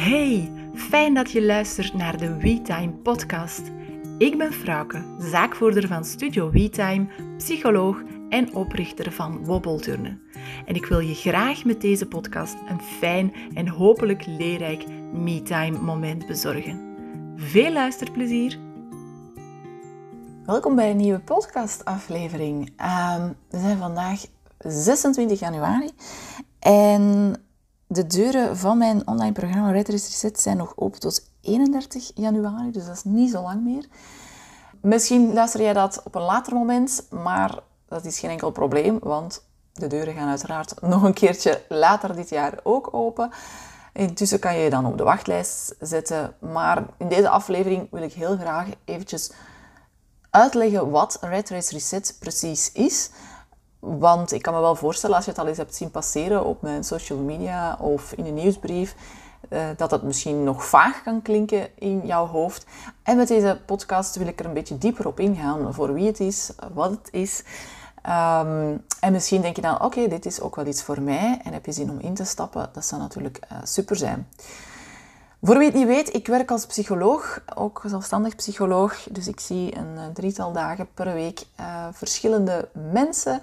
Hey, fijn dat je luistert naar de WeTime podcast. Ik ben Frauke, zaakvoerder van Studio WeTime, psycholoog en oprichter van Wobbelturnen. En ik wil je graag met deze podcast een fijn en hopelijk leerrijk MeTime moment bezorgen. Veel luisterplezier! Welkom bij een nieuwe podcastaflevering. Um, we zijn vandaag 26 januari en de deuren van mijn online programma Red Reset zijn nog open tot 31 januari, dus dat is niet zo lang meer. Misschien luister jij dat op een later moment, maar dat is geen enkel probleem, want de deuren gaan uiteraard nog een keertje later dit jaar ook open. Intussen kan je je dan op de wachtlijst zetten. Maar in deze aflevering wil ik heel graag eventjes uitleggen wat Red Race Reset precies is. Want ik kan me wel voorstellen, als je het al eens hebt zien passeren op mijn social media of in een nieuwsbrief, uh, dat het misschien nog vaag kan klinken in jouw hoofd. En met deze podcast wil ik er een beetje dieper op ingaan voor wie het is, wat het is. Ehm, en misschien denk je dan, oké, dit is ook wel iets voor mij en heb je zin om in te stappen. Dat zou natuurlijk uh, super zijn. Voor wie het niet weet, ik werk als psycholoog, ook zelfstandig psycholoog. Dus ik zie een eh, drietal dagen per week uh, verschillende mensen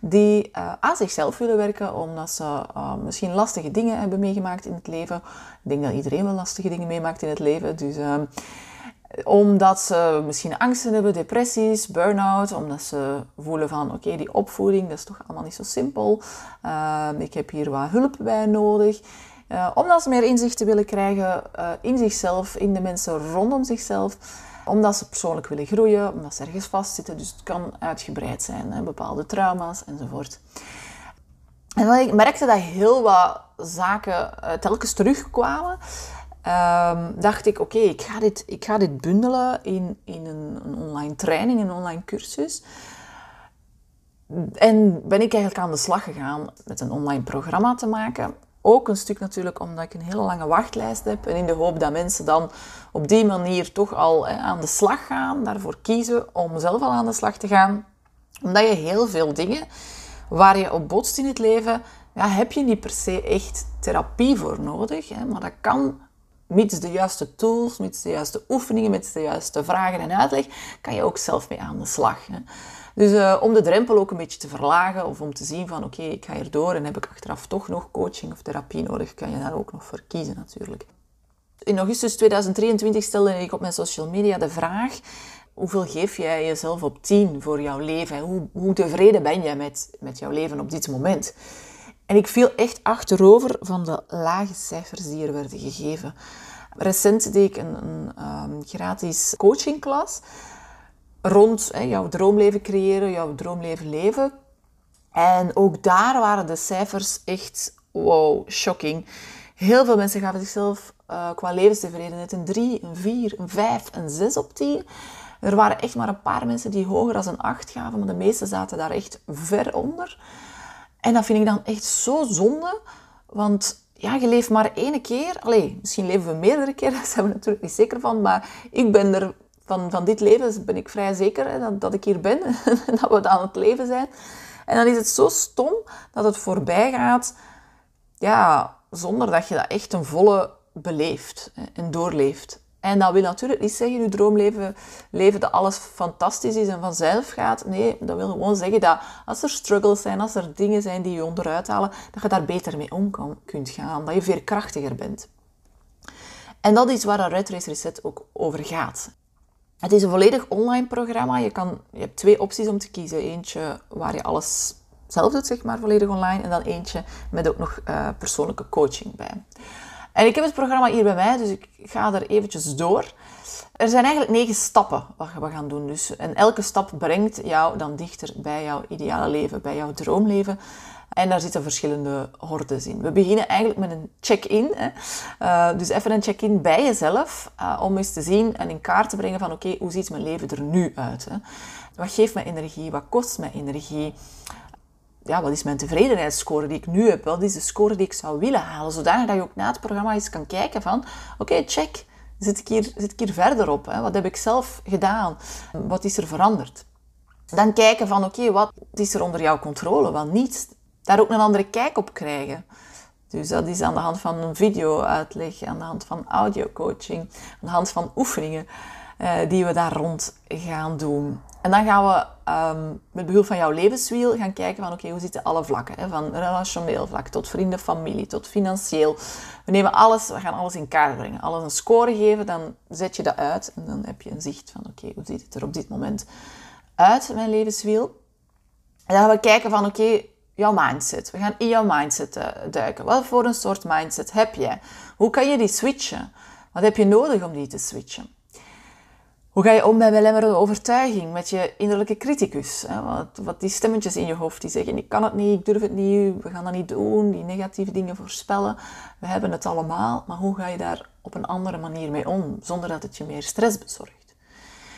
die uh, aan zichzelf willen werken, omdat ze misschien lastige dingen hebben meegemaakt in het leven. Ik denk dat iedereen wel lastige dingen meemaakt in het leven. Dus omdat ze misschien angsten hebben, depressies, burn-out, omdat ze voelen van oké, die opvoeding, dat is toch allemaal niet zo simpel. Ik heb hier wat hulp bij nodig. Uh, omdat ze meer inzichten willen krijgen uh, in zichzelf, in de mensen rondom zichzelf. Omdat ze persoonlijk willen groeien, omdat ze ergens vastzitten. Dus het kan uitgebreid zijn, hè, bepaalde trauma's enzovoort. En ik merkte dat heel wat zaken telkens terugkwamen. Um, dacht ik, oké, ik, ga dit, ik ga dit bundelen in, in een, een online training, een online cursus. En ben ik eigenlijk aan de slag gegaan met een online programma te maken. Ook een stuk natuurlijk omdat ik een hele lange wachtlijst heb en in de hoop dat mensen dan op die manier toch al hè, aan de slag gaan, daarvoor kiezen om zelf al aan de slag te gaan. Omdat je heel veel dingen waar je op botst in het leven, ja, heb je niet per se echt therapie voor nodig. Hè, maar dat kan mits de juiste tools, mits de juiste oefeningen, mits de juiste vragen en uitleg, kan je ook zelf mee aan de slag. Dus uh, om de drempel ook een beetje te verlagen of om te zien van oké, ik ga hier en heb ik achteraf toch nog coaching of therapie nodig, kan je daar ook nog voor kiezen natuurlijk. In augustus 2023 stelde ik op mijn social media de vraag hoeveel geef jij jezelf op 10 voor jouw leven? Hoe, hoe tevreden ben jij met, met jouw leven op dit moment? En ik viel echt achterover van de lage cijfers die er werden gegeven. Recent deed ik een, een um, gratis coachingklas rond hè, jouw droomleven creëren, jouw droomleven leven. En ook daar waren de cijfers echt, wow, shocking. Heel veel mensen gaven zichzelf uh, qua levenstevredenheid een 3, een 4, een 5, een 6 op 10. Er waren echt maar een paar mensen die hoger dan een 8 gaven, maar de meeste zaten daar echt ver onder. En dat vind ik dan echt zo zonde, want ja, je leeft maar één keer. Allee, misschien leven we meerdere keren, daar zijn we natuurlijk niet zeker van, maar ik ben er van, van dit leven ben ik vrij zeker hè, dat, dat ik hier ben en dat we aan het leven zijn. En dan is het zo stom dat het voorbij gaat, ja, zonder dat je dat echt een volle beleeft en doorleeft. En dat wil natuurlijk niet zeggen, je droomleven, leven dat alles fantastisch is en vanzelf gaat. Nee, dat wil gewoon zeggen dat als er struggles zijn, als er dingen zijn die je onderuit halen, dat je daar beter mee om kan, kunt gaan. Dat je veerkrachtiger bent. En dat is waar een Red Reset ook over gaat. Het is een volledig online programma. Je, kan, je hebt twee opties om te kiezen. Eentje waar je alles zelf doet, zeg maar, volledig online. En dan eentje met ook nog uh, persoonlijke coaching bij. En ik heb het programma hier bij mij, dus ik ga er eventjes door. Er zijn eigenlijk negen stappen wat we gaan doen. Dus, en elke stap brengt jou dan dichter bij jouw ideale leven, bij jouw droomleven. En daar zitten verschillende hordes in. We beginnen eigenlijk met een check-in. Uh, dus even een check-in bij jezelf, uh, om eens te zien en in kaart te brengen van oké, hoe ziet mijn leven er nu uit? Hè? Wat geeft mij energie? Wat kost mij energie? Ja, wat is mijn tevredenheidsscore die ik nu heb? Wat is de score die ik zou willen halen? Zodanig dat je ook na het programma eens kan kijken van oké, check. Zit ik, hier, zit ik hier verder op? Hè? Wat heb ik zelf gedaan? Wat is er veranderd? Dan kijken van oké, wat is er onder jouw controle, wat niet? Daar ook een andere kijk op krijgen. Dus dat is aan de hand van een video-uitleg, aan de hand van audio-coaching, aan de hand van oefeningen uh, die we daar rond gaan doen. En dan gaan we um, met behulp van jouw levenswiel gaan kijken van oké, hoe zitten alle vlakken? Hè? Van relationeel vlak tot vrienden, familie, tot financieel. We nemen alles, we gaan alles in kaart brengen. Alles een score geven, dan zet je dat uit en dan heb je een zicht van oké, hoe ziet het er op dit moment uit, mijn levenswiel? En dan gaan we kijken van oké, jouw mindset. We gaan in jouw mindset uh, duiken. Wat voor een soort mindset heb je? Hoe kan je die switchen? Wat heb je nodig om die te switchen? Hoe ga je om met belemmerende overtuiging, met je innerlijke criticus? Wat, wat, die stemmetjes in je hoofd die zeggen, ik kan het niet, ik durf het niet, we gaan dat niet doen, die negatieve dingen voorspellen. We hebben het allemaal, maar hoe ga je daar op een andere manier mee om, zonder dat het je meer stress bezorgt?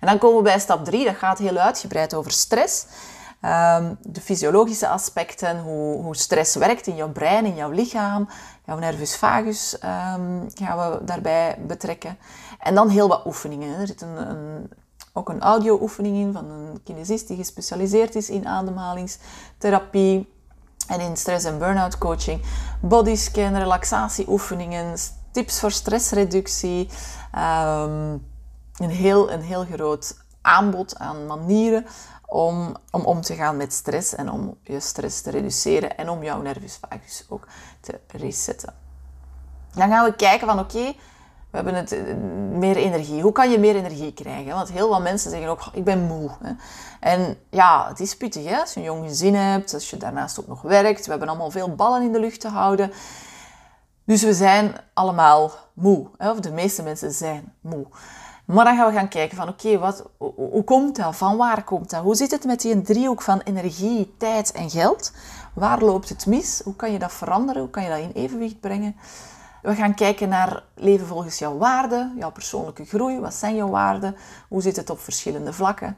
En dan komen we bij stap 3, dat gaat heel uitgebreid over stress. Um, de fysiologische aspecten, hoe, hoe, stress werkt in jouw brein, in jouw lichaam, jouw nervus vagus um, gaan we daarbij betrekken. En dan heel wat oefeningen. Er zit een, een, ook een audio-oefening in van een kinesist die gespecialiseerd is in ademhalingstherapie en in stress- en burn-out coaching. Bodyscan, relaxatieoefeningen, tips voor stressreductie. Um, een, heel, een heel groot aanbod aan manieren om, om om te gaan met stress en om je stress te reduceren en om jouw nervus vagus ook te resetten. Dan gaan we kijken van oké, we hebben het, eh, meer energie. Hoe kan je meer energie krijgen? Want heel veel mensen zeggen ook, ik ben moe. En ja, het is pittig hè? als je een jong gezin hebt, als je daarnaast ook nog werkt. We hebben allemaal veel ballen in de lucht te houden. Dus we zijn allemaal moe. Of de meeste mensen zijn moe. Maar dan gaan we gaan kijken van oké, wat, hoe, komt dat? Van waar komt dat? Hoe zit het met die driehoek van energie, tijd en geld? Waar loopt het mis? Hoe kan je dat veranderen? Hoe kan je dat in evenwicht brengen? We gaan kijken naar leven volgens jouw waarden, jouw persoonlijke groei. Wat zijn jouw waarden? Hoe zit het op verschillende vlakken?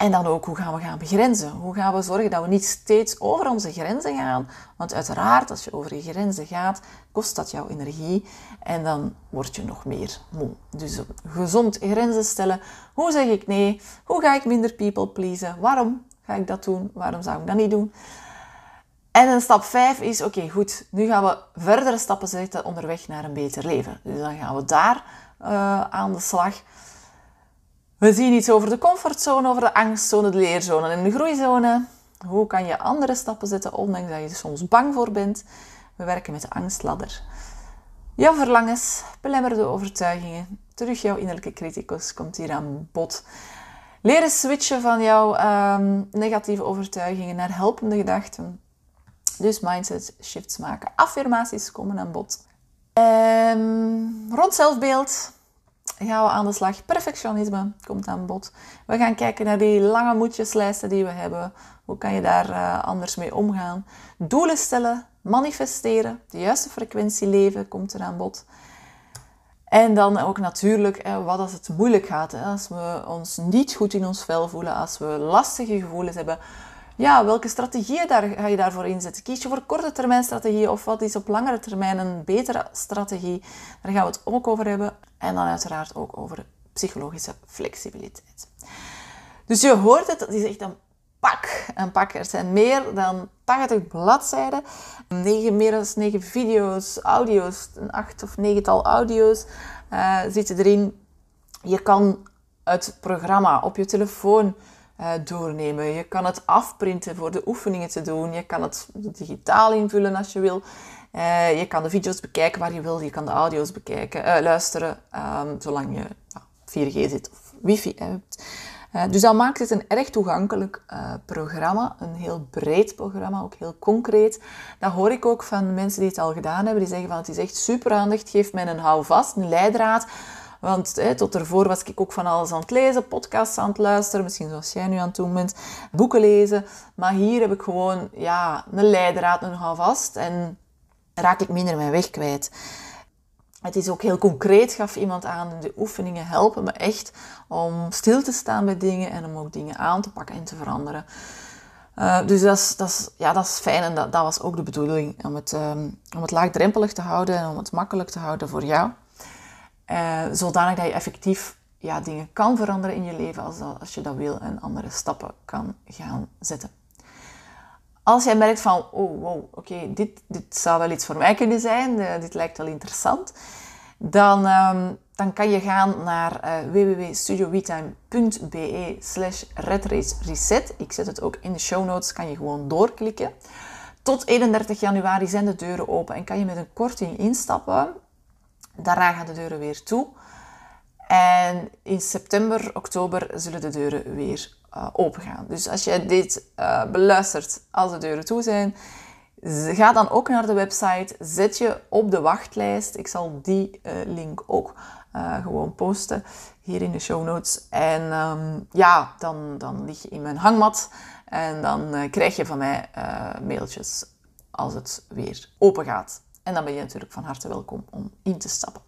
En dan ook, hoe gaan we gaan begrenzen? Hoe gaan we zorgen dat we niet steeds over onze grenzen gaan? Want uiteraard, als je over je grenzen gaat, kost dat jouw energie en dan word je nog meer moe. Dus gezond grenzen stellen. Hoe zeg ik nee? Hoe ga ik minder people pleasen? Waarom ga ik dat doen? Waarom zou ik dat niet doen? En een stap 5 is, oké goed, nu gaan we verdere stappen zetten onderweg naar een beter leven. Dus dan gaan we daar uh, aan de slag. We zien iets over de comfortzone, over de angstzone, de leerzone en de groeizone. Hoe kan je andere stappen zetten, ondanks dat je er soms bang voor bent? We werken met de angstladder. Jouw verlangens, belemmerde overtuigingen, terug jouw innerlijke criticus komt hier aan bod. Leren switchen van jouw um, negatieve overtuigingen naar helpende gedachten. Dus mindset shifts maken. Affirmaties komen aan bod. Um, rond zelfbeeld gaan we aan de slag. Perfectionisme komt aan bod. We gaan kijken naar die lange moedjeslijsten die we hebben. Hoe kan je daar uh, anders mee omgaan? Doelen stellen, manifesteren, de juiste frequentie leven komt er aan bod. En dan ook natuurlijk, wat als het moeilijk gaat. Als we ons niet goed in ons vel voelen, als we lastige gevoelens hebben. Ja, welke strategieën daar, ga je daarvoor inzetten? Kies je voor korte termijn strategieën of wat is op langere termijn een betere strategie? Daar gaan we het ook over hebben. En dan uiteraard ook over psychologische flexibiliteit. Dus je hoort het, het is echt een pak. Een pak. Er zijn meer dan 80 bladzijden. 9, meer dan 9 video's, audio's, een acht of negental audio's uh, zitten erin. Je kan het programma op je telefoon uh, doornemen. Je kan het afprinten voor de oefeningen te doen. Je kan het digitaal invullen als je wil. Uh, je kan de video's bekijken waar je wil. Je kan de audio's bekijken, uh, luisteren, um, zolang je 4G zit of wifi hebt. Dus dat maakt het een erg toegankelijk programma. Een heel breed programma, ook heel concreet. Dat hoor ik ook van mensen die het al gedaan hebben. Die zeggen van het is echt super handig. Geef mij een houvast, een leidraad want hè, tot ervoor was ik ook van alles aan het lezen, podcasts aan het luisteren, misschien zoals jij nu aan het doen bent, boeken lezen. Maar hier heb ik gewoon ja, een leidraad, een houvast en raak ik minder mijn weg kwijt. Het is ook heel concreet, gaf iemand aan. De oefeningen helpen me echt om stil te staan bij dingen en om ook dingen aan te pakken en te veranderen. Uh, dus dat is, dat, is, ja, dat is fijn en dat, dat was ook de bedoeling om het, um, om het laagdrempelig te houden en om het makkelijk te houden voor jou. Uh, zodanig dat je effectief ja, dingen kan veranderen in je leven als, als je dat wil en andere stappen kan gaan zetten. Als jij merkt van, oh wow, oké, dit, dit zou wel iets voor mij kunnen zijn, uh, dit lijkt wel interessant, dan, um, dan kan je gaan naar uh, www.studiowetime.be slash reset. Ik zet het ook in de show notes, kan je gewoon doorklikken. Tot 31 januari zijn de deuren open en kan je met een korting instappen. Daarna gaan de deuren weer toe. En in september, oktober zullen de deuren weer uh, open gaan. Dus als jij dit uh, beluistert als de deuren toe zijn, ga dan ook naar de website, zet je op de wachtlijst. Ik zal die uh, link ook gewoon posten hier in de show notes. En um, ja, dan, dan lig je in mijn hangmat en dan krijg je van mij mailtjes als het weer open gaat. En dan ben je natuurlijk van harte welkom om in te stappen.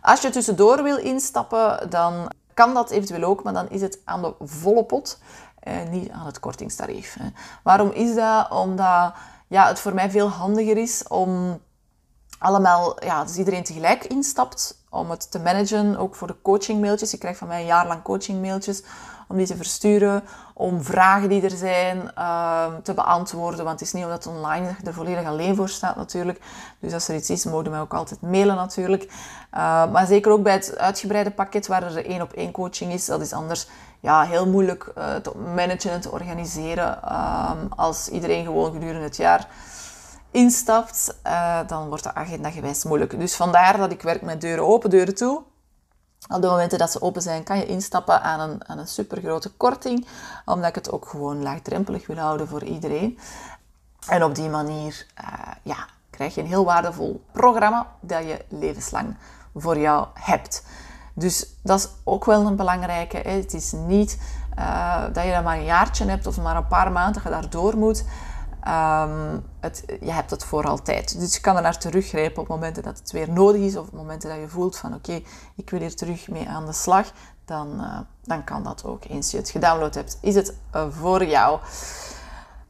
Als je tussendoor wil instappen, dan kan dat eventueel ook, maar dan is het aan de volle pot, eh, niet aan het kortingstarief. Hè. Waarom is dat? Omdat ja, het voor mij veel handiger is om allemaal, ja, dus iedereen tegelijk instapt, om het te managen, ook voor de coachingmailtjes. Ik krijg van mij een jaar lang coachingmailtjes om die te versturen, om vragen die er zijn uh, te beantwoorden. Want het is niet omdat het online er volledig alleen voor staat natuurlijk. Dus als er iets is, mogen mij ook altijd mailen natuurlijk. Uh, maar zeker ook bij het uitgebreide pakket waar er één op één coaching is, dat is anders ja, heel moeilijk uh, te managen en te organiseren. Ehm, als iedereen gewoon gedurende het jaar instapt, uh, dan wordt de agenda gewijs moeilijk. Dus vandaar dat ik werk met deuren open, deuren toe. Op de momenten dat ze open zijn, kan je instappen aan een, aan een supergrote korting, omdat ik het ook gewoon laagdrempelig wil houden voor iedereen. En op die manier uh, ja, krijg je een heel waardevol programma dat je levenslang voor jou hebt. Dus dat is ook wel een belangrijke. Hè. Het is niet uh, dat je dat maar een jaartje hebt of maar een paar maanden dat je daardoor moet. Um, het, je hebt het voor altijd. Dus je kan er naar teruggrijpen op momenten dat het weer nodig is. Of op momenten dat je voelt van oké, ik wil hier terug mee aan de slag. Dan, uh, dan kan dat ook. Eens je het gedownload hebt, is het uh, voor jou.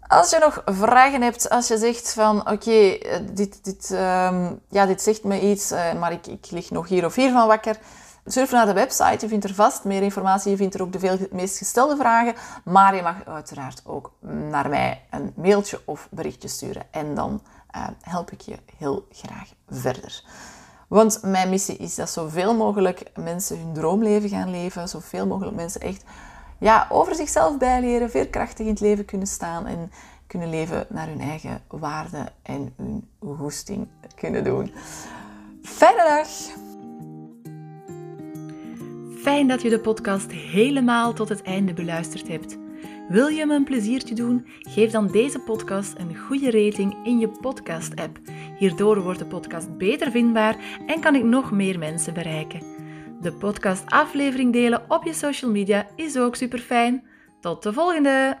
Als je nog vragen hebt, als je zegt van oké, okay, dit, dit, um, ja, dit zegt me iets, maar ik, ik lig nog hier of hier van wakker Surf naar de website, je vindt er vast meer informatie, je vindt er ook de veel, meest gestelde vragen, maar je mag uiteraard ook naar mij een mailtje of berichtje sturen en dan uh, help ik je heel graag verder. Want mijn missie is dat zoveel mogelijk mensen hun droomleven gaan leven, zoveel mogelijk mensen echt ja, over zichzelf bijleren, veerkrachtig in het leven kunnen staan en kunnen leven naar hun eigen waarde en hun goesting kunnen doen. Fijne dag! Fijn dat je de podcast helemaal tot het einde beluisterd hebt. Wil je me een pleziertje doen? Geef dan deze podcast een goede rating in je podcast-app. Hierdoor wordt de podcast beter vindbaar en kan ik nog meer mensen bereiken. De podcast-aflevering delen op je social media is ook super fijn. Tot de volgende!